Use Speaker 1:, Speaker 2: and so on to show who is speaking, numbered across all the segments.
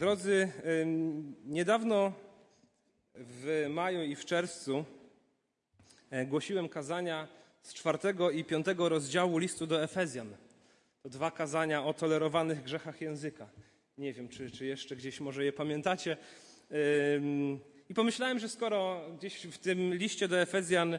Speaker 1: Drodzy, niedawno w maju i w czerwcu e, głosiłem kazania z czwartego i piątego rozdziału listu do Efezjan. To dwa kazania o tolerowanych grzechach języka. Nie wiem, czy, czy jeszcze gdzieś może je pamiętacie. I pomyślałem, że skoro gdzieś w tym liście do Efezjan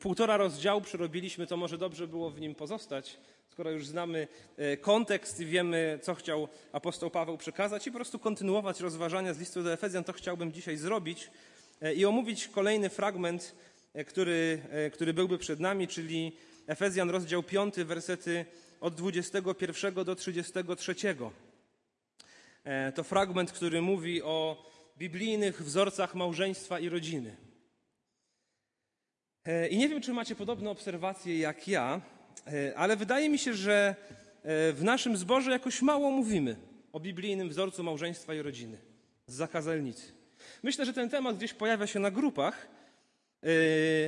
Speaker 1: półtora rozdziału przerobiliśmy, to może dobrze było w nim pozostać, skoro już znamy e, kontekst i wiemy, co chciał apostoł Paweł przekazać i po prostu kontynuować rozważania z listu do Efezjan, to chciałbym dzisiaj zrobić e, i omówić kolejny fragment, e, który, który byłby przed nami, czyli Efezjan, rozdział 5, wersety od 21 do 33. To fragment, który mówi o biblijnych wzorcach małżeństwa i rodziny. I nie wiem, czy macie podobne obserwacje jak ja, ale wydaje mi się, że e, w naszym zborze jakoś mało mówimy o biblijnym wzorcu małżeństwa i rodziny z zakazelnicy. Myślę, że ten temat gdzieś pojawia się na grupach, e,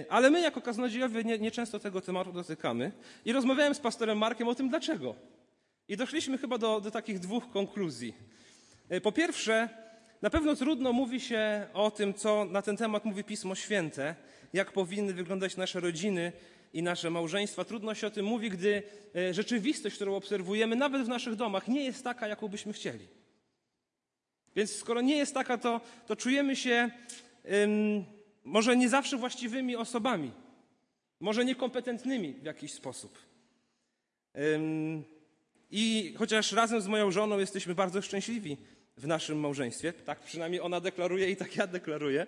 Speaker 1: ale my jako kaznodziejowie nieczęsto nie tego tematu dotykamy. I rozmawiałem z pastorem Markiem o tym, dlaczego. I doszliśmy chyba do, do takich dwóch konkluzji. Po pierwsze, na pewno trudno mówi się o tym, co na ten temat mówi Pismo Święte, jak powinny wyglądać nasze rodziny, i nasze małżeństwa. Trudno się o tym mówi, gdy e, rzeczywistość, którą obserwujemy, nawet w naszych domach, nie jest taka, jaką byśmy chcieli. Więc skoro nie jest taka, to, to czujemy się um, może nie zawsze właściwymi osobami, może niekompetentnymi w jakiś sposób. Um, I chociaż razem z moją żoną jesteśmy bardzo szczęśliwi w naszym małżeństwie, tak przynajmniej ona deklaruje i tak ja deklaruję,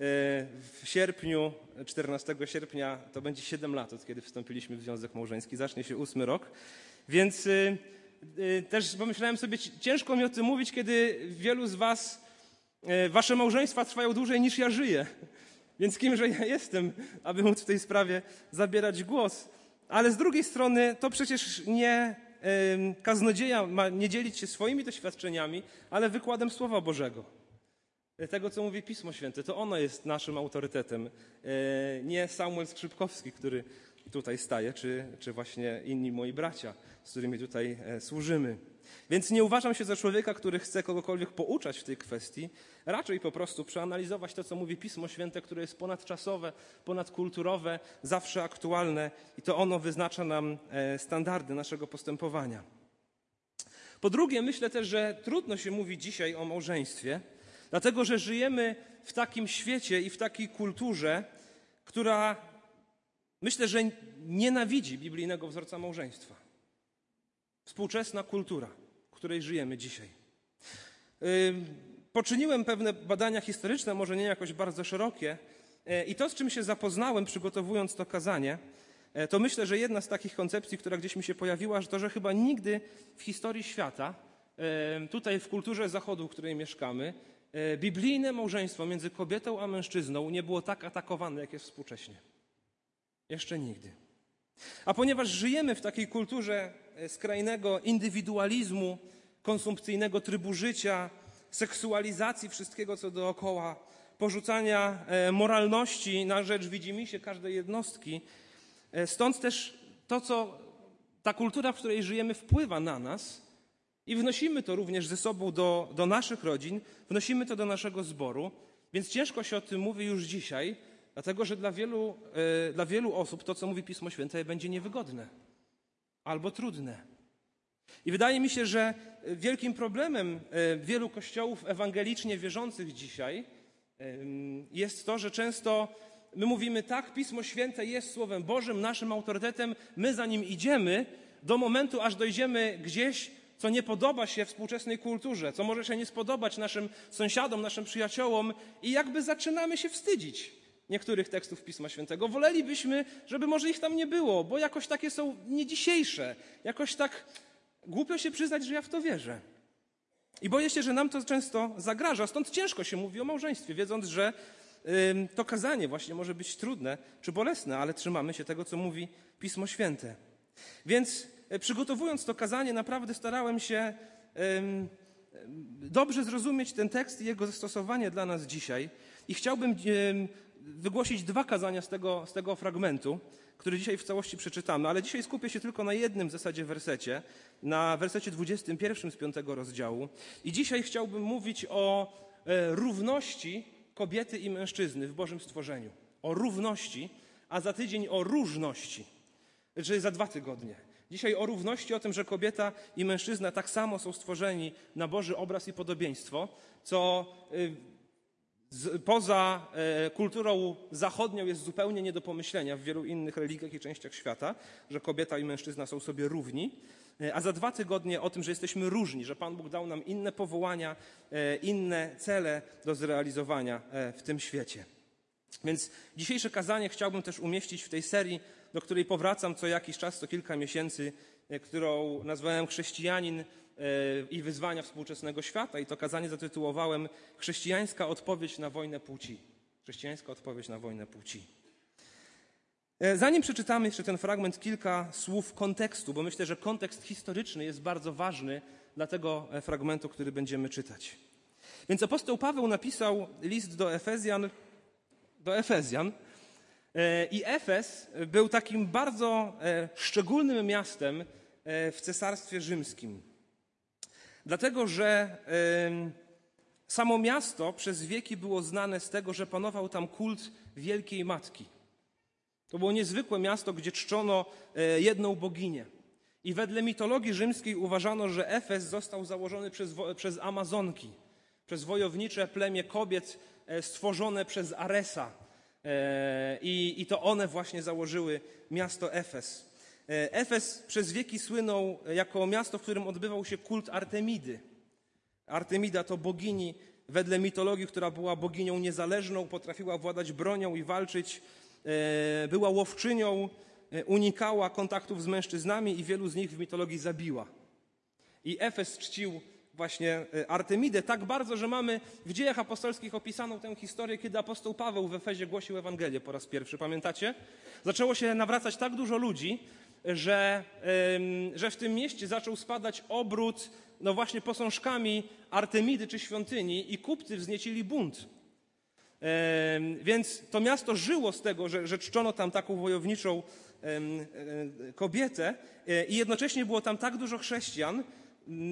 Speaker 1: w sierpniu, 14 sierpnia, to będzie 7 lat, od kiedy wstąpiliśmy w związek małżeński. Zacznie się ósmy rok. Więc y, y, też pomyślałem sobie, ciężko mi o tym mówić, kiedy wielu z Was, y, Wasze małżeństwa trwają dłużej niż ja żyję. Więc kimże ja jestem, aby móc w tej sprawie zabierać głos. Ale z drugiej strony to przecież nie kaznodzieja ma nie dzielić się swoimi doświadczeniami, ale wykładem Słowa Bożego tego, co mówi Pismo Święte. To ono jest naszym autorytetem, e, nie Samuel Skrzypkowski, który tutaj staje, czy, czy właśnie inni moi bracia, z którymi tutaj e, służymy. Więc nie uważam się za człowieka, który chce kogokolwiek pouczać w tej kwestii, raczej po prostu przeanalizować to, co mówi Pismo Święte, które jest ponadczasowe, ponadkulturowe, zawsze aktualne i to ono wyznacza nam e, standardy naszego postępowania. Po drugie, myślę też, że trudno się mówi dzisiaj o małżeństwie, Dlatego, że żyjemy w takim świecie i w takiej kulturze, która myślę, że nienawidzi biblijnego wzorca małżeństwa. Współczesna kultura, w której żyjemy dzisiaj. Poczyniłem pewne badania historyczne, może nie jakoś bardzo szerokie, e, i to, z czym się zapoznałem, przygotowując to kazanie, e, to myślę, że jedna z takich koncepcji, która gdzieś mi się pojawiła, że to, że chyba nigdy w historii świata, tutaj w kulturze Zachodu, w której mieszkamy, E, biblijne małżeństwo między kobietą a mężczyzną nie było tak atakowane, jak jest współcześnie. Jeszcze nigdy. A ponieważ żyjemy w takiej kulturze e, skrajnego indywidualizmu, konsumpcyjnego trybu życia, seksualizacji wszystkiego, co dookoła, porzucania e, moralności na rzecz widzimisię każdej jednostki, stąd też to, co ta kultura, w której żyjemy, wpływa na nas, i wnosimy to również ze sobą do, do naszych rodzin, wnosimy to do naszego zboru, więc ciężko się o tym mówi już dzisiaj, dlatego że dla wielu, e, dla wielu osób to, co mówi Pismo Święte, będzie niewygodne albo trudne. I wydaje mi się, że wielkim problemem e, wielu kościołów ewangelicznie wierzących dzisiaj jest to, że często my mówimy tak, Pismo Święte jest Słowem Bożym, naszym autorytetem, my za nim idziemy, do momentu, aż dojdziemy gdzieś co nie podoba się współczesnej kulturze, co może się nie spodobać naszym sąsiadom, naszym przyjaciołom i jakby zaczynamy się wstydzić niektórych tekstów Pisma Świętego. Wolelibyśmy, żeby może ich tam nie było, bo jakoś takie są nie dzisiejsze. Jakoś tak głupio się przyznać, że ja w to wierzę. I boję się, że nam to często zagraża. Stąd ciężko się mówi o małżeństwie, wiedząc, że to kazanie właśnie może być trudne czy bolesne, ale trzymamy się tego, co mówi Pismo Święte. Więc przygotowując to kazanie, naprawdę starałem się dobrze zrozumieć ten tekst i jego zastosowanie dla nas dzisiaj. I chciałbym wygłosić dwa kazania z tego, z tego fragmentu, który dzisiaj w całości przeczytamy, ale dzisiaj skupię się tylko na jednym w zasadzie wersecie, na wersecie 21 z 5 rozdziału. I dzisiaj chciałbym mówić o e, równości kobiety i mężczyzny w Bożym stworzeniu. O równości, a za tydzień o różności, czyli za dwa tygodnie. Dzisiaj o równości, o tym, że kobieta i mężczyzna tak samo są stworzeni na Boży obraz i podobieństwo, co y, poza e, kulturą zachodnią jest zupełnie nie do pomyślenia w wielu innych religiach i częściach świata, że kobieta i mężczyzna są sobie równi. E, a za dwa tygodnie o tym, że jesteśmy różni, że Pan Bóg dał nam inne powołania, e, inne cele do zrealizowania w tym świecie. Więc dzisiejsze kazanie chciałbym też umieścić w tej serii, do której powracam co jakiś czas, co kilka miesięcy, którą nazwałem Chrześcijanin i wyzwania współczesnego świata. I to kazanie zatytułowałem Chrześcijańska odpowiedź na wojnę płci. Chrześcijańska odpowiedź na wojnę płci. E, zanim przeczytamy jeszcze ten fragment, kilka słów kontekstu, bo myślę, że kontekst historyczny jest bardzo ważny dla tego e, fragmentu, który będziemy czytać. Więc apostoł Paweł napisał list do Efezjan, do Efezjan e, i Efes był takim bardzo szczególnym miastem w Cesarstwie Rzymskim. Dlatego, że samo miasto przez wieki było znane z tego, że panował tam kult Wielkiej Matki. To było niezwykłe miasto, gdzie czczono e, jedną boginię. I wedle mitologii rzymskiej uważano, że Efes został założony przez, przez Amazonki, przez wojownicze plemię kobiet e, stworzone przez Aresa. E, I, I to one właśnie założyły miasto Efes. Efes przez wieki słynął jako miasto, w którym odbywał się kult Artemidy. Artemida to bogini wedle mitologii, która była boginią niezależną, potrafiła władać bronią i walczyć E, była łowczynią, e, unikała kontaktów z mężczyznami i wielu z nich w mitologii zabiła. I Efes czcił właśnie e, Artemidę tak bardzo, że mamy w dziejach apostolskich opisaną tę historię, kiedy apostoł Paweł w Efezie głosił Ewangelię po raz pierwszy. Pamiętacie? Zaczęło się nawracać tak dużo ludzi, że, że w tym mieście zaczął spadać obrót no właśnie posążkami Artemidy czy świątyni i kupcy wzniecili bunt. Więc to miasto żyło z tego, że, że czczono tam taką wojowniczą e, kobietę e, i jednocześnie było tam tak dużo chrześcijan,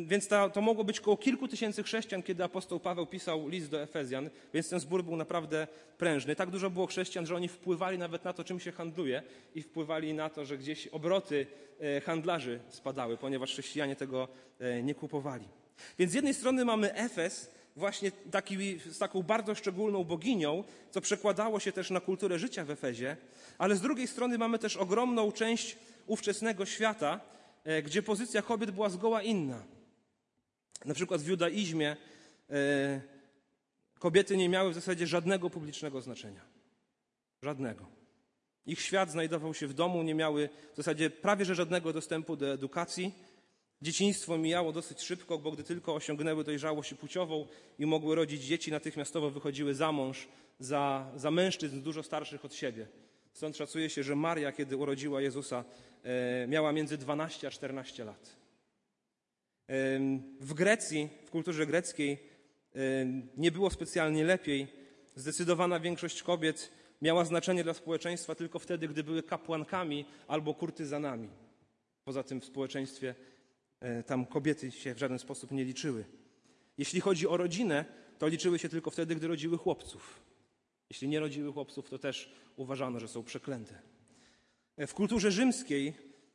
Speaker 1: więc to, to mogło być około kilku tysięcy chrześcijan, kiedy apostoł Paweł pisał list do Efezjan, więc ten zbór był naprawdę prężny. Tak dużo było chrześcijan, że oni wpływali nawet na to, czym się handluje i wpływali na to, że gdzieś obroty e, handlarzy spadały, ponieważ chrześcijanie tego nie kupowali. Więc z jednej strony mamy Efes, właśnie taki, z taką bardzo szczególną boginią, co przekładało się też na kulturę życia w Efezie, ale z drugiej strony mamy też ogromną część ówczesnego świata, e, gdzie pozycja kobiet była zgoła inna. Na przykład w judaizmie e, kobiety nie miały w zasadzie żadnego publicznego znaczenia. Żadnego. Ich świat znajdował się w domu, nie miały w zasadzie prawie że żadnego dostępu do edukacji Dzieciństwo mijało dosyć szybko, bo gdy tylko osiągnęły dojrzałość płciową i mogły rodzić dzieci, natychmiastowo wychodziły za mąż, za, za mężczyzn dużo starszych od siebie. Stąd szacuje się, że Maria, kiedy urodziła Jezusa, e, miała między 12 a 14 lat. E, w Grecji, w kulturze greckiej, e, nie było specjalnie lepiej. Zdecydowana większość kobiet miała znaczenie dla społeczeństwa tylko wtedy, gdy były kapłankami albo kurtyzanami. Poza tym w społeczeństwie tam kobiety się w żaden sposób nie liczyły. Jeśli chodzi o rodzinę, to liczyły się tylko wtedy, gdy rodziły chłopców. Jeśli nie rodziły chłopców, to też uważano, że są przeklęte. E, w kulturze rzymskiej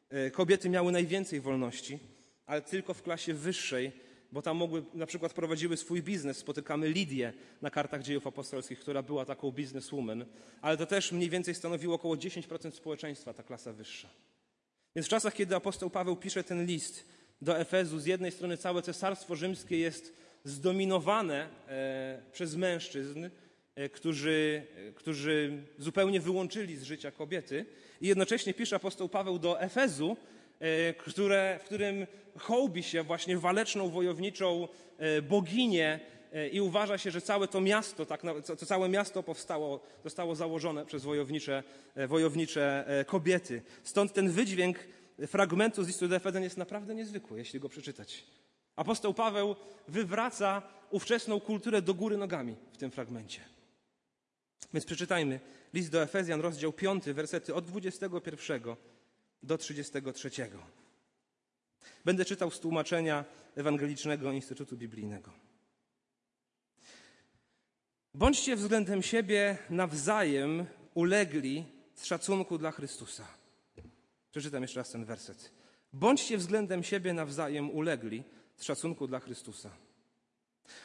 Speaker 1: e, kobiety miały najwięcej wolności, ale tylko w klasie wyższej, bo tam mogły, na przykład prowadziły swój biznes. Spotykamy Lidię na kartach dziejów apostolskich, która była taką bizneswoman, ale to też mniej więcej stanowiło około 10% społeczeństwa, ta klasa wyższa. Więc w czasach, kiedy apostoł Paweł pisze ten list, do Efezu, z jednej strony całe cesarstwo rzymskie jest zdominowane e, przez mężczyzn, którzy, którzy zupełnie wyłączyli z życia kobiety. I jednocześnie pisze apostoł Paweł do Efezu, e, które, w którym hołbi się właśnie waleczną, wojowniczą boginię i uważa się, że całe to miasto, tak, to całe miasto powstało, zostało założone przez wojownicze, wojownicze kobiety. Stąd ten wydźwięk fragmentu z listu do Efezjan jest naprawdę niezwykły, jeśli go przeczytać. Apostoł Paweł wywraca ówczesną kulturę do góry nogami w tym fragmencie. Więc przeczytajmy list do Efezjan, rozdział 5, wersety od 21 do 33. Będę czytał z tłumaczenia Ewangelicznego Instytutu Biblijnego. Bądźcie względem siebie nawzajem ulegli z szacunku dla Chrystusa. Przeczytam jeszcze raz ten werset. Bądźcie względem siebie nawzajem ulegli z szacunku dla Chrystusa.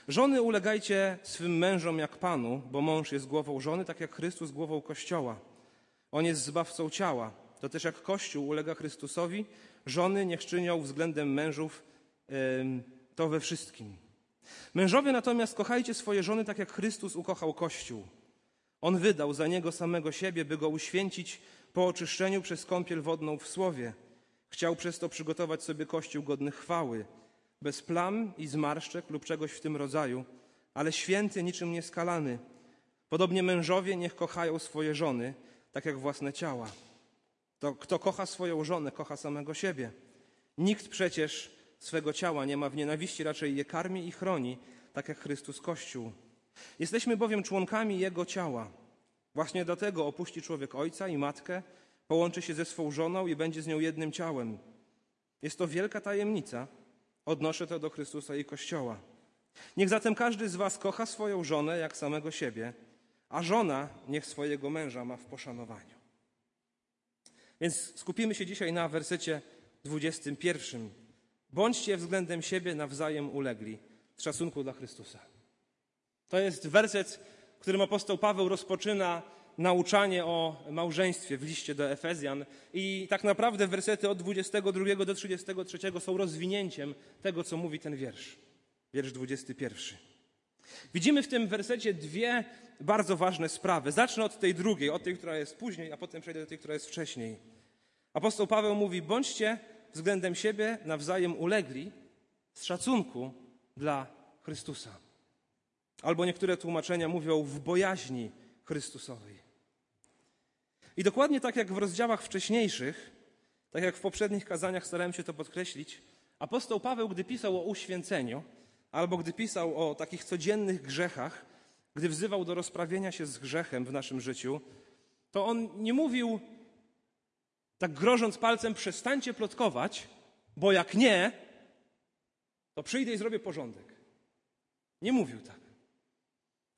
Speaker 1: Żony ulegajcie swym mężom jak Panu, bo mąż jest głową żony, tak jak Chrystus głową Kościoła. On jest zbawcą ciała. To też jak Kościół ulega Chrystusowi, żony niech czynią względem mężów to we wszystkim. Mężowie natomiast kochajcie swoje żony tak jak Chrystus ukochał Kościół. On wydał za niego samego siebie, by go uświęcić po oczyszczeniu przez kąpiel wodną w słowie. Chciał przez to przygotować sobie Kościół godny chwały, bez plam i zmarszczek lub czegoś w tym rodzaju, ale święty, niczym nieskalany. Podobnie mężowie niech kochają swoje żony, tak jak własne ciała. To, kto kocha swoją żonę, kocha samego siebie. Nikt przecież swego ciała nie ma w nienawiści, raczej je karmi i chroni, tak jak Chrystus Kościół. Jesteśmy bowiem członkami Jego ciała. Właśnie dlatego opuści człowiek ojca i matkę, połączy się ze swą żoną i będzie z nią jednym ciałem. Jest to wielka tajemnica. Odnoszę to do Chrystusa i Kościoła. Niech zatem każdy z Was kocha swoją żonę jak samego siebie, a żona niech swojego męża ma w poszanowaniu. Więc skupimy się dzisiaj na wersecie 21. Bądźcie względem siebie nawzajem ulegli z szacunku dla Chrystusa. To jest werset, którym apostoł Paweł rozpoczyna nauczanie o małżeństwie w liście do Efezjan. I tak naprawdę wersety od 22 do 33 są rozwinięciem tego, co mówi ten wiersz. Wiersz 21. Widzimy w tym wersecie dwie bardzo ważne sprawy. Zacznę od tej drugiej, od tej, która jest później, a potem przejdę do tej, która jest wcześniej. Apostoł Paweł mówi: bądźcie względem siebie nawzajem ulegli z szacunku dla Chrystusa. Albo niektóre tłumaczenia mówią w bojaźni Chrystusowej. I dokładnie tak jak w rozdziałach wcześniejszych, tak jak w poprzednich kazaniach starałem się to podkreślić, apostoł Paweł, gdy pisał o uświęceniu, albo gdy pisał o takich codziennych grzechach, gdy wzywał do rozprawienia się z grzechem w naszym życiu, to on nie mówił, tak grożąc palcem, przestańcie plotkować, bo jak nie, to przyjdę i zrobię porządek. Nie mówił tak.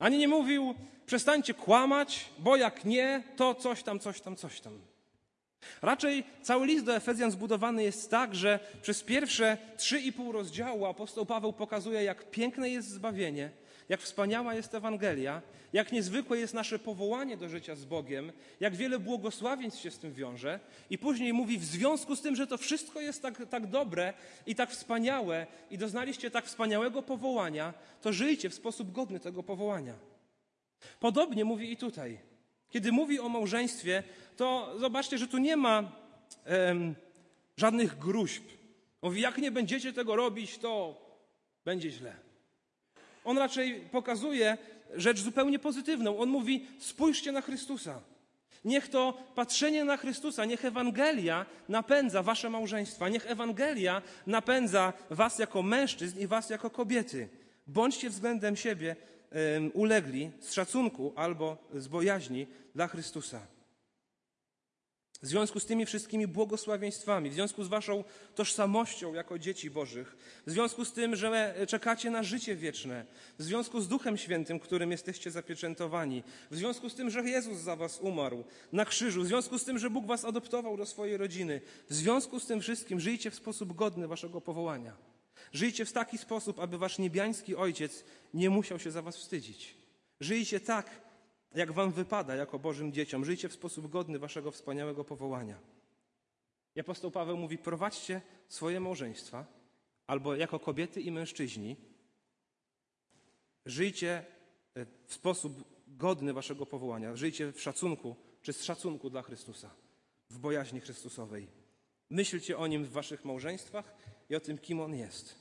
Speaker 1: Ani nie mówił, przestańcie kłamać, bo jak nie, to coś tam, coś tam, coś tam. Raczej cały list do Efezjan zbudowany jest tak, że przez pierwsze trzy i pół rozdziału apostoł Paweł pokazuje, jak piękne jest zbawienie, jak wspaniała jest Ewangelia, jak niezwykłe jest nasze powołanie do życia z Bogiem, jak wiele błogosławieństw się z tym wiąże. I później mówi, w związku z tym, że to wszystko jest tak, tak dobre i tak wspaniałe i doznaliście tak wspaniałego powołania, to żyjcie w sposób godny tego powołania. Podobnie mówi i tutaj. Kiedy mówi o małżeństwie, to zobaczcie, że tu nie ma em, żadnych gruźb. Mówi, jak nie będziecie tego robić, to będzie źle. On raczej pokazuje rzecz zupełnie pozytywną. On mówi: spójrzcie na Chrystusa. Niech to patrzenie na Chrystusa, niech Ewangelia napędza wasze małżeństwa, niech Ewangelia napędza was jako mężczyzn i was jako kobiety. Bądźcie względem siebie um, ulegli z szacunku albo z bojaźni dla Chrystusa. W związku z tymi wszystkimi błogosławieństwami, w związku z Waszą tożsamością jako dzieci Bożych, w związku z tym, że czekacie na życie wieczne, w związku z Duchem Świętym, którym jesteście zapieczętowani, w związku z tym, że Jezus za Was umarł na krzyżu, w związku z tym, że Bóg Was adoptował do swojej rodziny, w związku z tym wszystkim żyjcie w sposób godny Waszego powołania. Żyjcie w taki sposób, aby Wasz niebiański Ojciec nie musiał się za Was wstydzić. Żyjcie tak, jak wam wypada jako Bożym dzieciom. Żyjcie w sposób godny waszego wspaniałego powołania. I apostoł Paweł mówi, prowadźcie swoje małżeństwa, albo jako kobiety i mężczyźni, żyjcie e, w sposób godny waszego powołania. Żyjcie w szacunku, czy z szacunku dla Chrystusa, w bojaźni Chrystusowej. Myślcie o Nim w waszych małżeństwach i o tym, kim On jest.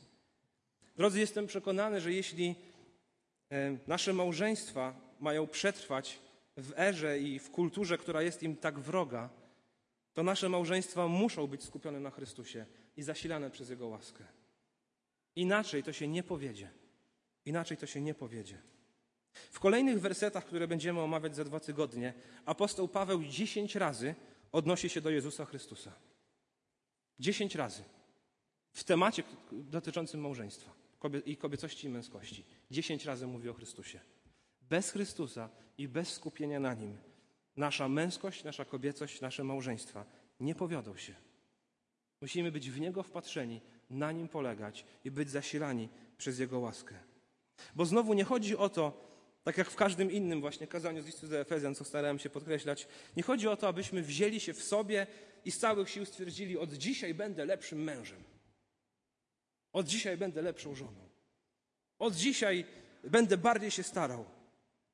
Speaker 1: Drodzy, jestem przekonany, że jeśli e, nasze małżeństwa mają przetrwać w erze i w kulturze, która jest im tak wroga, to nasze małżeństwa muszą być skupione na Chrystusie i zasilane przez Jego łaskę. Inaczej to się nie powiedzie. Inaczej to się nie powiedzie. W kolejnych wersetach, które będziemy omawiać za dwa tygodnie, apostoł Paweł dziesięć razy odnosi się do Jezusa Chrystusa. Dziesięć razy. W temacie dotyczącym małżeństwa i kobiecości i męskości. Dziesięć razy mówi o Chrystusie. Bez Chrystusa i bez skupienia na Nim nasza męskość, nasza kobiecość, nasze małżeństwa nie powiodą się. Musimy być w Niego wpatrzeni, na Nim polegać i być zasilani przez Jego łaskę. Bo znowu nie chodzi o to, tak jak w każdym innym właśnie kazaniu z listu do Efezjan, co starałem się podkreślać, nie chodzi o to, abyśmy wzięli się w sobie i z całych sił stwierdzili, od dzisiaj będę lepszym mężem. Od dzisiaj będę lepszą żoną. Od dzisiaj będę bardziej się starał.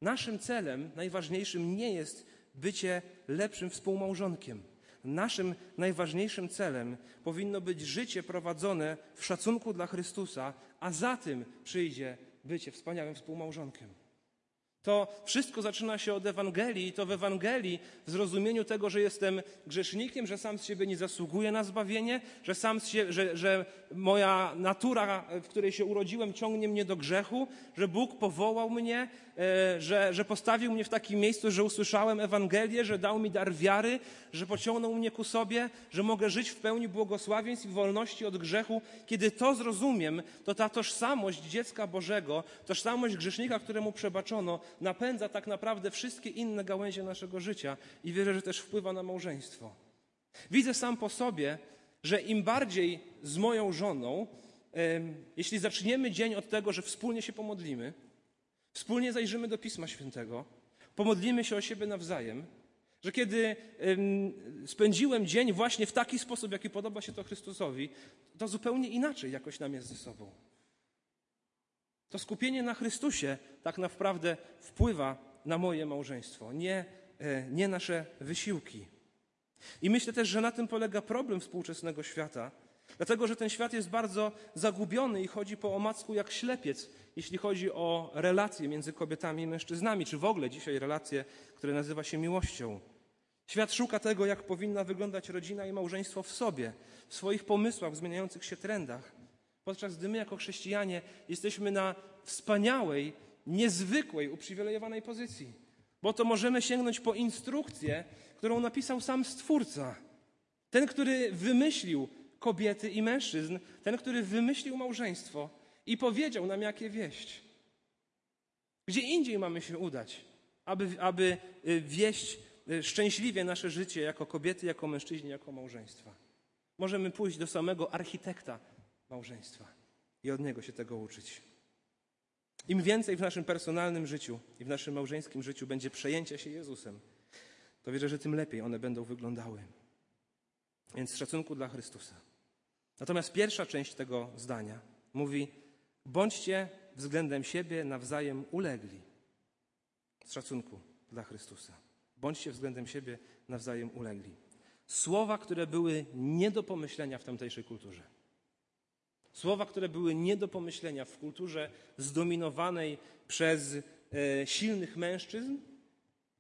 Speaker 1: Naszym celem najważniejszym nie jest bycie lepszym współmałżonkiem. Naszym najważniejszym celem powinno być życie prowadzone w szacunku dla Chrystusa, a za tym przyjdzie bycie wspaniałym współmałżonkiem. To wszystko zaczyna się od Ewangelii i to w Ewangelii w zrozumieniu tego, że jestem grzesznikiem, że sam z siebie nie zasługuję na zbawienie, że, sam że, że moja natura, w której się urodziłem, ciągnie mnie do grzechu, że Bóg powołał mnie, e, że, że postawił mnie w takim miejscu, że usłyszałem Ewangelię, że dał mi dar wiary, że pociągnął mnie ku sobie, że mogę żyć w pełni błogosławieństw i wolności od grzechu. Kiedy to zrozumiem, to ta tożsamość dziecka Bożego, tożsamość grzesznika, któremu przebaczono, napędza tak naprawdę wszystkie inne gałęzie naszego życia i wierzę, że też wpływa na małżeństwo. Widzę sam po sobie, że im bardziej z moją żoną, jeśli zaczniemy dzień od tego, że wspólnie się pomodlimy, wspólnie zajrzymy do Pisma Świętego, pomodlimy się o siebie nawzajem, że kiedy spędziłem dzień właśnie w taki sposób, jaki podoba się to Chrystusowi, to zupełnie inaczej jakoś nam jest ze sobą. To skupienie na Chrystusie tak naprawdę wpływa na moje małżeństwo, nie, e, nie nasze wysiłki. I myślę też, że na tym polega problem współczesnego świata, dlatego że ten świat jest bardzo zagubiony i chodzi po omacku jak ślepiec, jeśli chodzi o relacje między kobietami i mężczyznami, czy w ogóle dzisiaj relacje, które nazywa się miłością. Świat szuka tego, jak powinna wyglądać rodzina i małżeństwo w sobie, w swoich pomysłach, w zmieniających się trendach. Podczas gdy my, jako chrześcijanie, jesteśmy na wspaniałej, niezwykłej, uprzywilejowanej pozycji. Bo to możemy sięgnąć po instrukcję, którą napisał sam Stwórca. Ten, który wymyślił kobiety i mężczyzn, ten, który wymyślił małżeństwo i powiedział nam, jakie wieść. Gdzie indziej mamy się udać, aby, aby y, wieść y, szczęśliwie nasze życie jako kobiety, jako mężczyźni, jako małżeństwa. Możemy pójść do samego architekta małżeństwa i od niego się tego uczyć. Im więcej w naszym personalnym życiu i w naszym małżeńskim życiu będzie przejęcia się Jezusem, to wierzę, że tym lepiej one będą wyglądały. Więc z szacunku dla Chrystusa. Natomiast pierwsza część tego zdania mówi: bądźcie względem siebie nawzajem ulegli. Z szacunku dla Chrystusa. Bądźcie względem siebie nawzajem ulegli. Słowa, które były nie do pomyślenia w tamtejszej kulturze. Słowa, które były nie do pomyślenia w kulturze zdominowanej przez e, silnych mężczyzn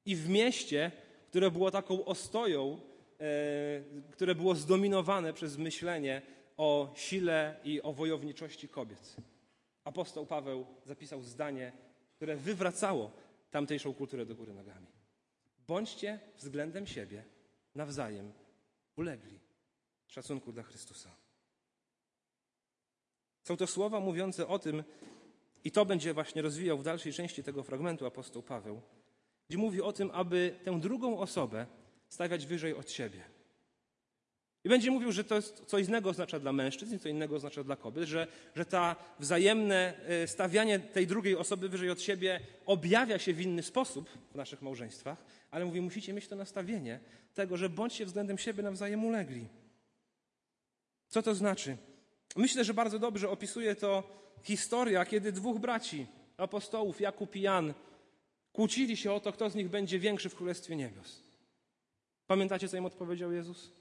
Speaker 1: i w mieście, które było taką ostoją, e, które było zdominowane przez myślenie o sile i o wojowniczości kobiet. Apostoł Paweł zapisał zdanie, które wywracało tamtejszą kulturę do góry nogami. Bądźcie względem siebie nawzajem ulegli szacunku dla Chrystusa. Są to słowa mówiące o tym, i to będzie właśnie rozwijał w dalszej części tego fragmentu apostoł Paweł, gdzie mówi o tym, aby tę drugą osobę stawiać wyżej od siebie. I będzie mówił, że to jest co innego oznacza dla mężczyzn, co innego oznacza dla kobiet, że, że ta wzajemne e, stawianie tej drugiej osoby wyżej od siebie objawia się w inny sposób w naszych małżeństwach, ale mówi, musicie mieć to nastawienie tego, że bądźcie względem siebie nawzajem ulegli. Co to znaczy? Myślę, że bardzo dobrze opisuje to historia, kiedy dwóch braci, apostołów, Jakub i Jan, kłócili się o to, kto z nich będzie większy w Królestwie Niebios. Pamiętacie, co im odpowiedział Jezus?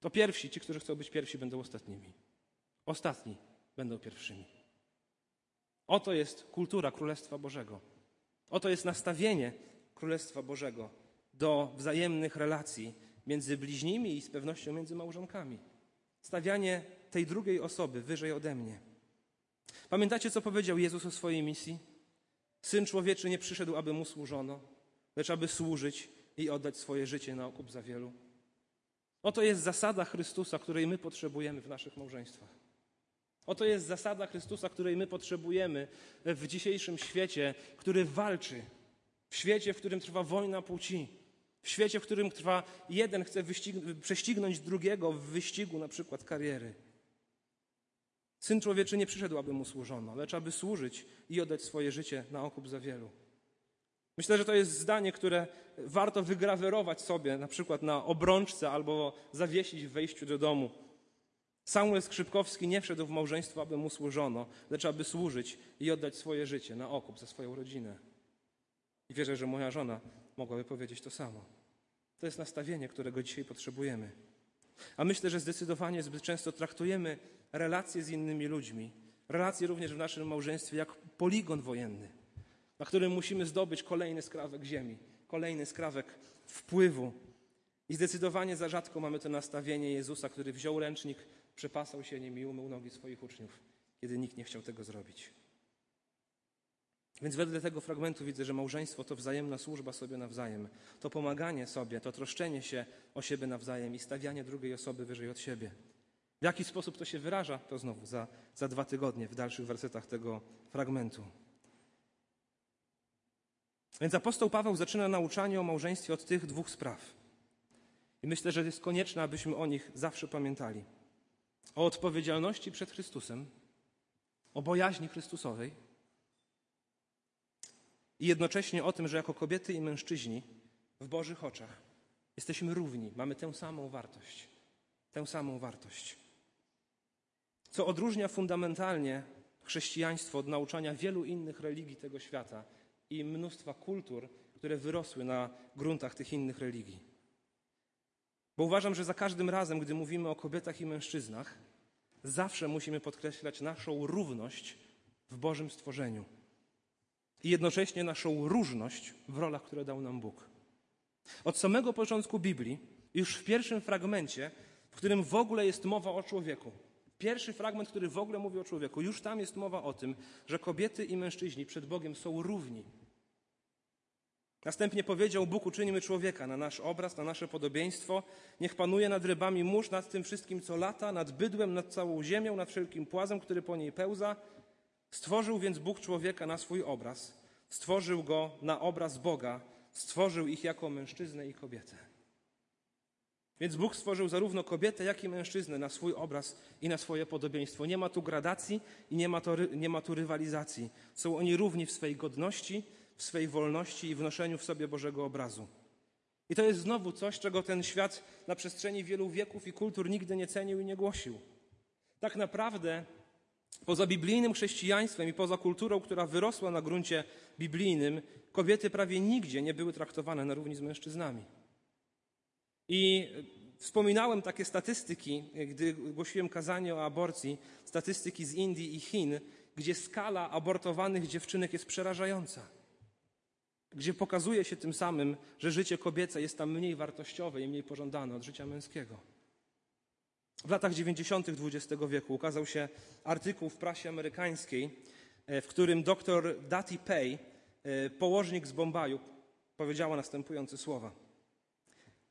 Speaker 1: To pierwsi, ci, którzy chcą być pierwsi, będą ostatnimi. Ostatni będą pierwszymi. Oto jest kultura Królestwa Bożego. Oto jest nastawienie Królestwa Bożego do wzajemnych relacji między bliźnimi i z pewnością między małżonkami stawianie tej drugiej osoby wyżej ode mnie. Pamiętacie, co powiedział Jezus o swojej misji? Syn człowieczy nie przyszedł, aby mu służono, lecz aby służyć i oddać swoje życie na okup za wielu. Oto jest zasada Chrystusa, której my potrzebujemy w naszych małżeństwach. Oto jest zasada Chrystusa, której my potrzebujemy w dzisiejszym świecie, który walczy. W świecie, w którym trwa wojna płci. W świecie, w którym trwa jeden chce prześcignąć drugiego w wyścigu na przykład kariery. Syn człowieczy nie przyszedł, aby mu służono, lecz aby służyć i oddać swoje życie na okup za wielu. Myślę, że to jest zdanie, które warto wygrawerować sobie na przykład na obrączce albo zawiesić w wejściu do domu. Samuel Skrzypkowski nie wszedł w małżeństwo, aby mu służono, lecz aby służyć i oddać swoje życie na okup za swoją rodzinę. I wierzę, że moja żona mogłaby powiedzieć to samo. To jest nastawienie, którego dzisiaj potrzebujemy. A myślę, że zdecydowanie zbyt często traktujemy relacje z innymi ludźmi, relacje również w naszym małżeństwie, jak poligon wojenny, na którym musimy zdobyć kolejny skrawek ziemi, kolejny skrawek wpływu. I zdecydowanie za rzadko mamy to nastawienie Jezusa, który wziął ręcznik, przepasał się nim i umył nogi swoich uczniów, kiedy nikt nie chciał tego zrobić. Więc wedle tego fragmentu widzę, że małżeństwo to wzajemna służba sobie nawzajem, to pomaganie sobie, to troszczenie się o siebie nawzajem i stawianie drugiej osoby wyżej od siebie. W jaki sposób to się wyraża, to znowu za, za dwa tygodnie w dalszych wersetach tego fragmentu. Więc apostoł Paweł zaczyna nauczanie o małżeństwie od tych dwóch spraw. I myślę, że jest konieczne, abyśmy o nich zawsze pamiętali. O odpowiedzialności przed Chrystusem, o bojaźni Chrystusowej i jednocześnie o tym, że jako kobiety i mężczyźni w Bożych oczach jesteśmy równi, mamy tę samą wartość. Tę samą wartość. Co odróżnia fundamentalnie chrześcijaństwo od nauczania wielu innych religii tego świata i mnóstwa kultur, które wyrosły na gruntach tych innych religii. Bo uważam, że za każdym razem, gdy mówimy o kobietach i mężczyznach, zawsze musimy podkreślać naszą równość w Bożym stworzeniu i jednocześnie naszą różność w rolach, które dał nam Bóg. Od samego początku Biblii, już w pierwszym fragmencie, w którym w ogóle jest mowa o człowieku, pierwszy fragment, który w ogóle mówi o człowieku, już tam jest mowa o tym, że kobiety i mężczyźni przed Bogiem są równi. Następnie powiedział: Bóg uczynimy człowieka na nasz obraz, na nasze podobieństwo. Niech panuje nad rybami mórz, nad tym wszystkim, co lata, nad bydłem, nad całą ziemią, nad wszelkim płazem, który po niej pełza. Stworzył więc Bóg człowieka na swój obraz, stworzył go na obraz Boga, stworzył ich jako mężczyznę i kobietę. Więc Bóg stworzył zarówno kobietę, jak i mężczyznę na swój obraz i na swoje podobieństwo. Nie ma tu gradacji i nie ma, to, nie ma tu rywalizacji. Są oni równi w swej godności, w swej wolności i wnoszeniu w sobie Bożego obrazu. I to jest znowu coś, czego ten świat na przestrzeni wielu wieków i kultur nigdy nie cenił i nie głosił. Tak naprawdę Poza biblijnym chrześcijaństwem i poza kulturą, która wyrosła na gruncie biblijnym, kobiety prawie nigdzie nie były traktowane na równi z mężczyznami. I wspominałem takie statystyki, gdy głosiłem kazanie o aborcji, statystyki z Indii i Chin, gdzie skala abortowanych dziewczynek jest przerażająca. Gdzie pokazuje się tym samym, że życie kobiece jest tam mniej wartościowe i mniej pożądane od życia męskiego. W latach 90. XX wieku ukazał się artykuł w prasie amerykańskiej, e, w którym dr Dati Pay, e, położnik z Bombaju, powiedziała następujące słowa.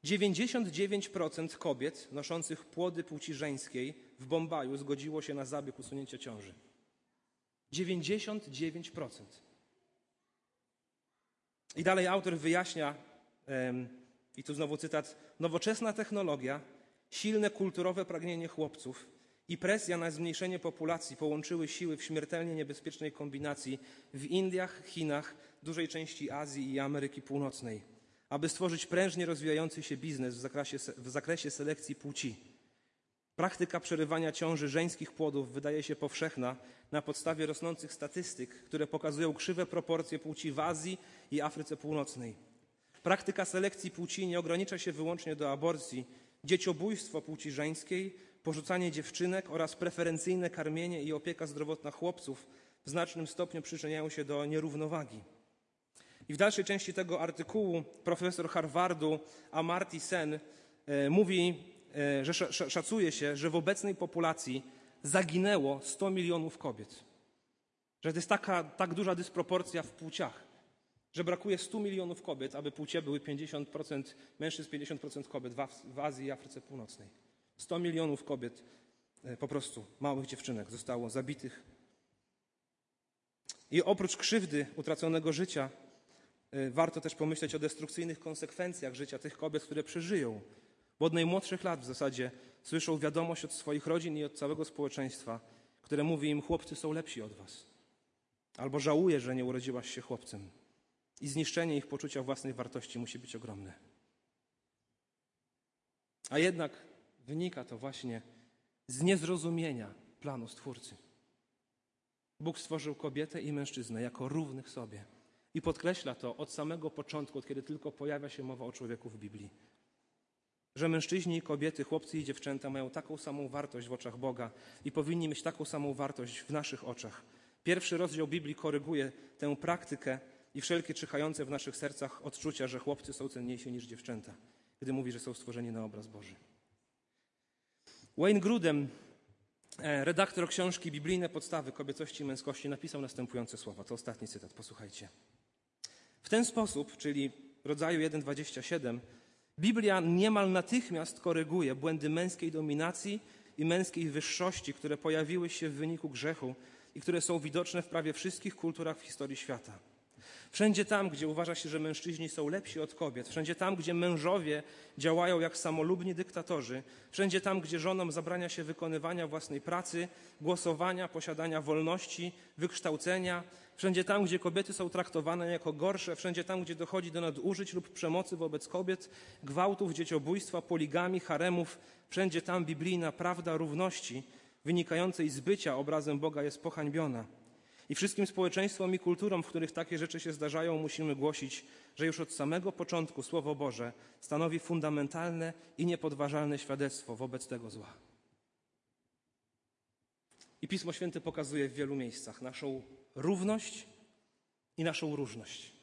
Speaker 1: 99% kobiet noszących płody płci żeńskiej w Bombaju zgodziło się na zabieg usunięcia ciąży. 99%. I dalej autor wyjaśnia, i tu znowu cytat: Nowoczesna technologia Silne kulturowe pragnienie chłopców i presja na zmniejszenie populacji połączyły siły w śmiertelnie niebezpiecznej kombinacji w Indiach, Chinach, dużej części Azji i Ameryki Północnej, aby stworzyć prężnie rozwijający się biznes w zakresie, w zakresie selekcji płci. Praktyka przerywania ciąży żeńskich płodów wydaje się powszechna na podstawie rosnących statystyk, które pokazują krzywe proporcje płci w Azji i Afryce Północnej. Praktyka selekcji płci nie ogranicza się wyłącznie do aborcji, dzieciobójstwo płci żeńskiej, porzucanie dziewczynek oraz preferencyjne karmienie i opieka zdrowotna chłopców w znacznym stopniu przyczyniają się do nierównowagi. I w dalszej części tego artykułu profesor Harvardu Amarty Sen e, mówi, e, że szacuje się, że w obecnej populacji zaginęło 100 milionów kobiet. Że to jest taka, tak duża dysproporcja w płciach, że brakuje 100 milionów kobiet, aby płcie były 50% mężczyzn, 50% kobiet w Azji i Afryce Północnej. 100 milionów kobiet, e, po prostu małych dziewczynek, zostało zabitych. I oprócz krzywdy utraconego życia, e, warto też pomyśleć o destrukcyjnych konsekwencjach życia tych kobiet, które przeżyją, bo od najmłodszych lat w zasadzie słyszą wiadomość od swoich rodzin i od całego społeczeństwa, które mówi im: chłopcy są lepsi od was. Albo żałuje, że nie urodziłaś się chłopcem. I zniszczenie ich poczucia własnej wartości musi być ogromne. A jednak wynika to właśnie z niezrozumienia planu Stwórcy. Bóg stworzył kobietę i mężczyznę jako równych sobie. I podkreśla to od samego początku, od kiedy tylko pojawia się mowa o człowieku w Biblii. Że mężczyźni i kobiety, chłopcy i dziewczęta mają taką samą wartość w oczach Boga i powinni mieć taką samą wartość w naszych oczach. Pierwszy rozdział Biblii koryguje tę praktykę i wszelkie czyhające w naszych sercach odczucia, że chłopcy są cenniejsi niż dziewczęta, gdy mówi, że są stworzeni na obraz Boży. Wayne Grudem, e, redaktor książki Biblijne podstawy kobiecości i męskości, napisał następujące słowa. To ostatni cytat, posłuchajcie. W ten sposób, czyli rodzaju 1.27, Biblia niemal natychmiast koryguje błędy męskiej dominacji i męskiej wyższości, które pojawiły się w wyniku grzechu i które są widoczne w prawie wszystkich kulturach w historii świata. Wszędzie tam, gdzie uważa się, że mężczyźni są lepsi od kobiet, wszędzie tam, gdzie mężowie działają jak samolubni dyktatorzy, wszędzie tam, gdzie żonom zabrania się wykonywania własnej pracy, głosowania, posiadania wolności, wykształcenia, wszędzie tam, gdzie kobiety są traktowane jako gorsze, wszędzie tam, gdzie dochodzi do nadużyć lub przemocy wobec kobiet, gwałtów, dzieciobójstwa, poligami, haremów, wszędzie tam biblijna prawda równości wynikającej z bycia obrazem Boga jest pohańbiona. I wszystkim społeczeństwom i kulturom, w których takie rzeczy się zdarzają, musimy głosić, że już od samego początku Słowo Boże stanowi fundamentalne i niepodważalne świadectwo wobec tego zła. I Pismo Święte pokazuje w wielu miejscach naszą równość i naszą różność.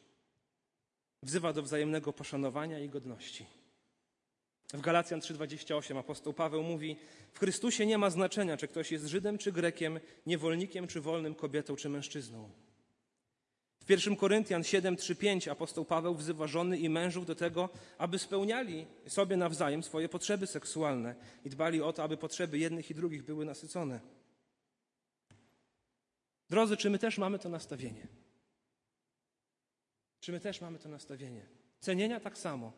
Speaker 1: Wzywa do wzajemnego poszanowania i godności. W Galacjan 3:28 apostoł Paweł mówi: W Chrystusie nie ma znaczenia, czy ktoś jest Żydem czy Grekiem, niewolnikiem czy wolnym, kobietą czy mężczyzną. W 1 Koryntian 7:3-5 apostoł Paweł wzywa żony i mężów do tego, aby spełniali sobie nawzajem swoje potrzeby seksualne i dbali o to, aby potrzeby jednych i drugich były nasycone. Drodzy, czy my też mamy to nastawienie? Czy my też mamy to nastawienie? Cenienia tak samo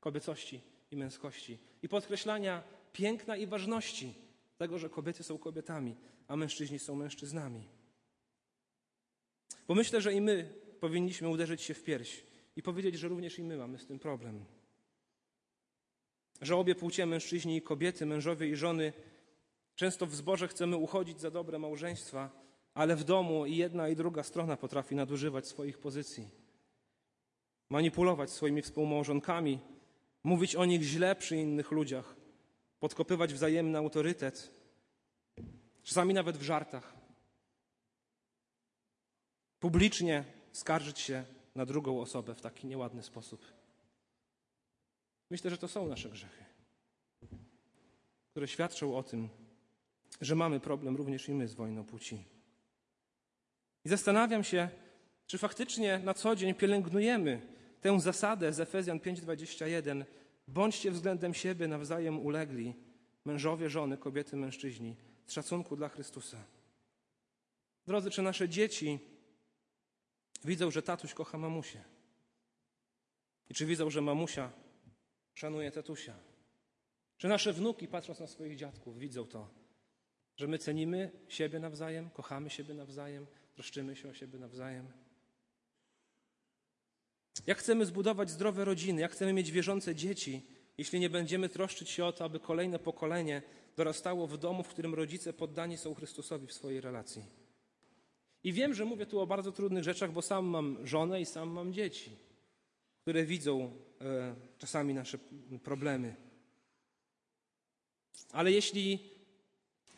Speaker 1: kobiecości i męskości i podkreślania piękna i ważności tego, że kobiety są kobietami, a mężczyźni są mężczyznami. Bo myślę, że i my powinniśmy uderzyć się w pierś i powiedzieć, że również i my mamy z tym problem. Że obie płcie, mężczyźni i kobiety, mężowie i żony, często w zborze chcemy uchodzić za dobre małżeństwa, ale w domu i jedna i druga strona potrafi nadużywać swoich pozycji, manipulować swoimi współmałżonkami, mówić o nich źle przy innych ludziach, podkopywać wzajemny autorytet, czasami nawet w żartach, publicznie skarżyć się na drugą osobę w taki nieładny sposób. Myślę, że to są nasze grzechy, które świadczą o tym, że mamy problem również i my z wojną płci. I zastanawiam się, czy faktycznie na co dzień pielęgnujemy tę zasadę z Efezjan 5:21 bądźcie względem siebie nawzajem ulegli, mężowie, żony, kobiety, mężczyźni, z szacunku dla Chrystusa. Drodzy, czy nasze dzieci widzą, że tatuś kocha mamusię? I czy widzą, że mamusia szanuje tatusia? Czy nasze wnuki, patrząc na swoich dziadków, widzą to, że my cenimy siebie nawzajem, kochamy siebie nawzajem, troszczymy się o siebie nawzajem? Jak chcemy zbudować zdrowe rodziny, jak chcemy mieć wierzące dzieci, jeśli nie będziemy troszczyć się o to, aby kolejne pokolenie dorastało w domu, w którym rodzice poddani są Chrystusowi w swojej relacji. I wiem, że mówię tu o bardzo trudnych rzeczach, bo sam mam żonę i sam mam dzieci, które widzą e, czasami nasze problemy. Ale jeśli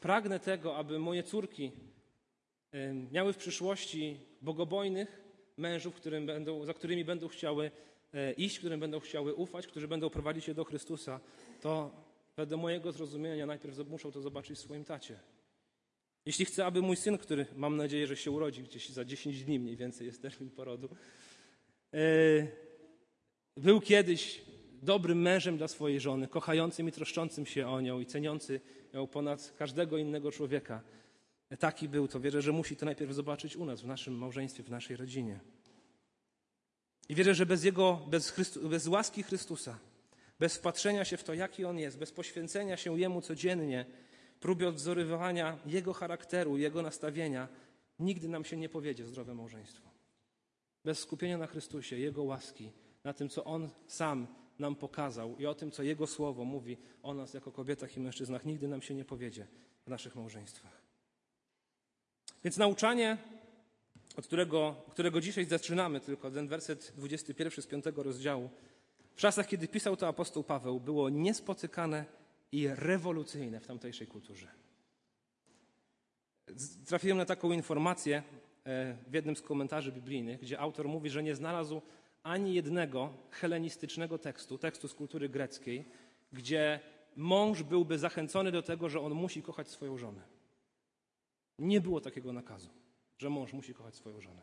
Speaker 1: pragnę tego, aby moje córki e, miały w przyszłości bogobojnych, mężów, którym będą, za którymi będą chciały e, iść, którym będą chciały ufać, którzy będą prowadzić się do Chrystusa, to wedle mojego zrozumienia najpierw muszą to zobaczyć w swoim tacie. Jeśli chcę, aby mój syn, który mam nadzieję, że się urodzi gdzieś za 10 dni mniej więcej jest termin porodu, e, był kiedyś dobrym mężem dla swojej żony, kochającym i troszczącym się o nią i ceniący ją ponad każdego innego człowieka. Taki był, to wierzę, że musi to najpierw zobaczyć u nas, w naszym małżeństwie, w naszej rodzinie. I wierzę, że bez Jego, bez, Chrystu, bez łaski Chrystusa, bez wpatrzenia się w to, jaki On jest, bez poświęcenia się Jemu codziennie, próby odwzorowywania Jego charakteru, Jego nastawienia, nigdy nam się nie powiedzie zdrowe małżeństwo. Bez skupienia na Chrystusie, Jego łaski, na tym, co On sam nam pokazał i o tym, co Jego Słowo mówi o nas jako kobietach i mężczyznach, nigdy nam się nie powiedzie w naszych małżeństwach. Więc nauczanie, od którego, którego dzisiaj zaczynamy, tylko ten werset 21 z 5 rozdziału, w czasach, kiedy pisał to apostoł Paweł, było niespotykane i rewolucyjne w tamtejszej kulturze. Trafiłem na taką informację e, w jednym z komentarzy biblijnych, gdzie autor mówi, że nie znalazł ani jednego helenistycznego tekstu, tekstu z kultury greckiej, gdzie mąż byłby zachęcony do tego, że on musi kochać swoją żonę. Nie było takiego nakazu, że mąż musi kochać swoją żonę.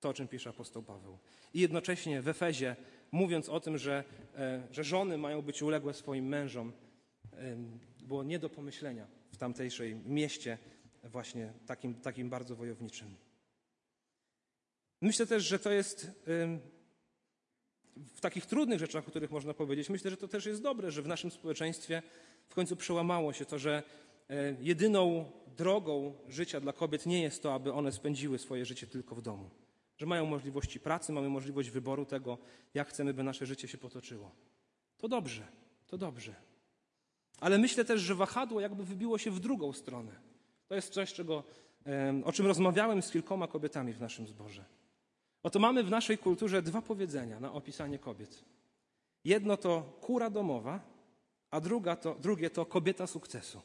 Speaker 1: To, o czym pisze apostoł Paweł. I jednocześnie w Efezie, mówiąc o tym, że, e, że żony mają być uległe swoim mężom, było nie do pomyślenia w tamtejszej mieście, właśnie takim, takim bardzo wojowniczym. Myślę też, że to jest w takich trudnych rzeczach, o których można powiedzieć, myślę, że to też jest dobre, że w naszym społeczeństwie w końcu przełamało się to, że jedyną drogą życia dla kobiet nie jest to, aby one spędziły swoje życie tylko w domu. Że mają możliwości pracy, mamy możliwość wyboru tego, jak chcemy, by nasze życie się potoczyło. To dobrze, to dobrze. Ale myślę też, że wahadło jakby wybiło się w drugą stronę. To jest coś, czego, o czym rozmawiałem z kilkoma kobietami w naszym zborze. Oto mamy w naszej kulturze dwa powiedzenia na opisanie kobiet. Jedno to kura domowa, a druga to, drugie to kobieta sukcesu.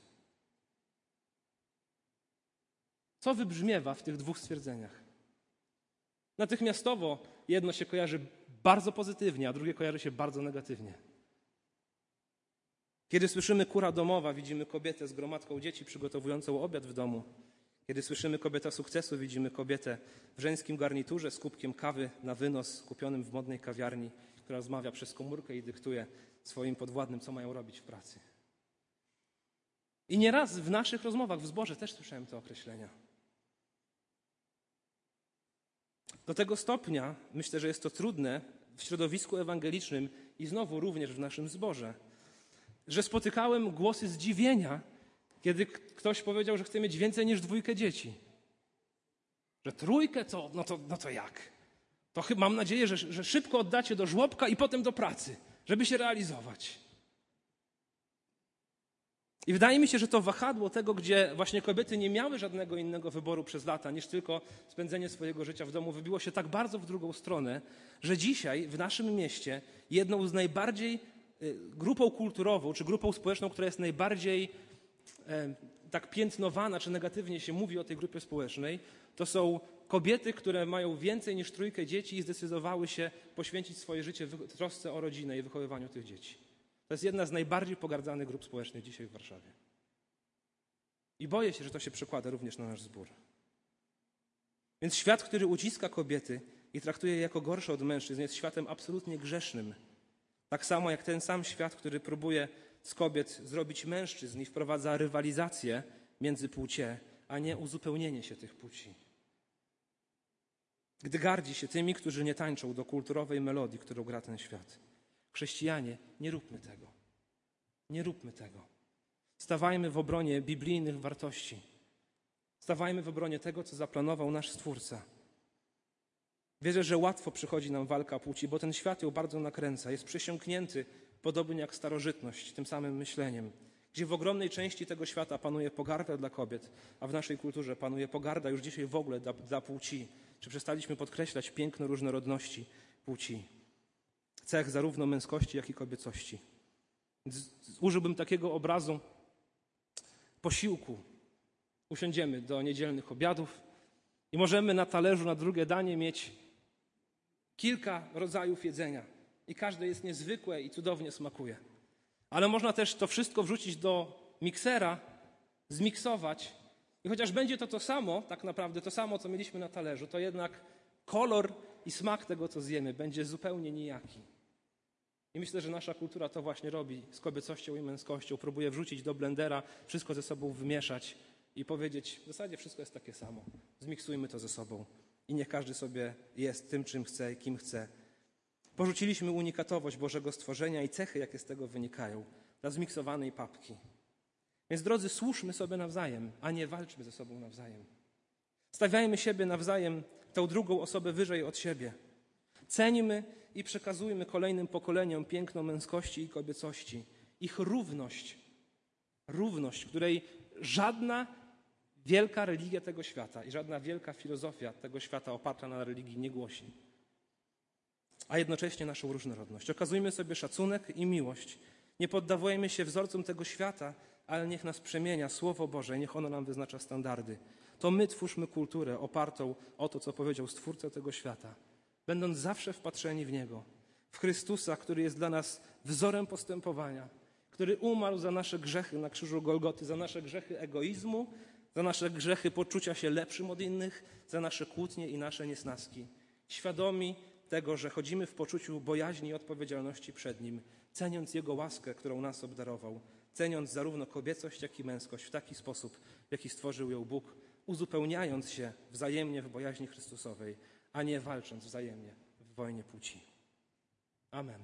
Speaker 1: Co wybrzmiewa w tych dwóch stwierdzeniach? Natychmiastowo jedno się kojarzy bardzo pozytywnie, a drugie kojarzy się bardzo negatywnie. Kiedy słyszymy kura domowa, widzimy kobietę z gromadką dzieci przygotowującą obiad w domu. Kiedy słyszymy kobieta sukcesu, widzimy kobietę w żeńskim garniturze z kubkiem kawy na wynos kupionym w modnej kawiarni, która rozmawia przez komórkę i dyktuje swoim podwładnym, co mają robić w pracy. I nieraz w naszych rozmowach w zborze też słyszałem te określenia. Do tego stopnia myślę, że jest to trudne w środowisku ewangelicznym i znowu również w naszym zborze, że spotykałem głosy zdziwienia, kiedy ktoś powiedział, że chce mieć więcej niż dwójkę dzieci. Że trójkę to, no to, no to jak? To mam nadzieję, że, że szybko oddacie do żłobka i potem do pracy, żeby się realizować. I wydaje mi się, że to wahadło tego, gdzie właśnie kobiety nie miały żadnego innego wyboru przez lata niż tylko spędzenie swojego życia w domu, wybiło się tak bardzo w drugą stronę, że dzisiaj w naszym mieście jedną z najbardziej y, grupą kulturową czy grupą społeczną, która jest najbardziej e, tak piętnowana czy negatywnie się mówi o tej grupie społecznej, to są kobiety, które mają więcej niż trójkę dzieci i zdecydowały się poświęcić swoje życie w trosce o rodzinę i wychowywaniu tych dzieci. To jest jedna z najbardziej pogardzanych grup społecznych dzisiaj w Warszawie. I boję się, że to się przekłada również na nasz zbór. Więc świat, który uciska kobiety i traktuje je jako gorsze od mężczyzn, jest światem absolutnie grzesznym. Tak samo jak ten sam świat, który próbuje z kobiet zrobić mężczyzn i wprowadza rywalizację między płcie, a nie uzupełnienie się tych płci. Gdy gardzi się tymi, którzy nie tańczą do kulturowej melodii, którą gra ten świat. Chrześcijanie, nie róbmy tego. Nie róbmy tego. Stawajmy w obronie biblijnych wartości. Stawajmy w obronie tego, co zaplanował nasz Stwórca. Wierzę, że łatwo przychodzi nam walka płci, bo ten świat ją bardzo nakręca. Jest przesiąknięty, podobnie jak starożytność, tym samym myśleniem, gdzie w ogromnej części tego świata panuje pogarda dla kobiet, a w naszej kulturze panuje pogarda już dzisiaj w ogóle dla, dla płci. Czy przestaliśmy podkreślać piękno różnorodności płci? Cech zarówno męskości, jak i kobiecości. Użyłbym takiego obrazu posiłku. Usiądziemy do niedzielnych obiadów i możemy na talerzu na drugie danie mieć kilka rodzajów jedzenia. I każde jest niezwykłe i cudownie smakuje. Ale można też to wszystko wrzucić do miksera, zmiksować I chociaż będzie to to samo, tak naprawdę to samo, co mieliśmy na talerzu, to jednak kolor i smak tego, co zjemy, będzie zupełnie nijaki. I myślę, że nasza kultura to właśnie robi z kobiecością i męskością. Próbuje wrzucić do blendera, wszystko ze sobą wymieszać i powiedzieć, w zasadzie wszystko jest takie samo. Zmiksujmy to ze sobą i niech każdy sobie jest tym, czym chce i kim chce. Porzuciliśmy unikatowość Bożego stworzenia i cechy, jakie z tego wynikają, dla zmiksowanej papki. Więc drodzy, służmy sobie nawzajem, a nie walczmy ze sobą nawzajem. Stawiajmy siebie nawzajem, tę drugą osobę wyżej od siebie. Ceńmy i przekazujmy kolejnym pokoleniom piękno męskości i kobiecości, ich równość, równość, której żadna wielka religia tego świata i żadna wielka filozofia tego świata oparta na religii nie głosi. A jednocześnie naszą różnorodność. Okazujmy sobie szacunek i miłość. Nie poddawajmy się wzorcom tego świata, ale niech nas przemienia Słowo Boże, niech ono nam wyznacza standardy. To my twórzmy kulturę opartą o to, co powiedział Stwórca tego świata, będąc zawsze wpatrzeni w Niego, w Chrystusa, który jest dla nas wzorem postępowania, który umarł za nasze grzechy na krzyżu Golgoty, za nasze grzechy egoizmu, za nasze grzechy poczucia się lepszym od innych, za nasze kłótnie i nasze niesnaski. Świadomi tego, że chodzimy w poczuciu bojaźni i odpowiedzialności przed Nim, ceniąc Jego łaskę, którą nas obdarował, ceniąc zarówno kobiecość, jak i męskość w taki sposób, w jaki stworzył ją Bóg, uzupełniając się wzajemnie w bojaźni Chrystusowej, a nie walcząc wzajemnie w wojnie płci. Amen.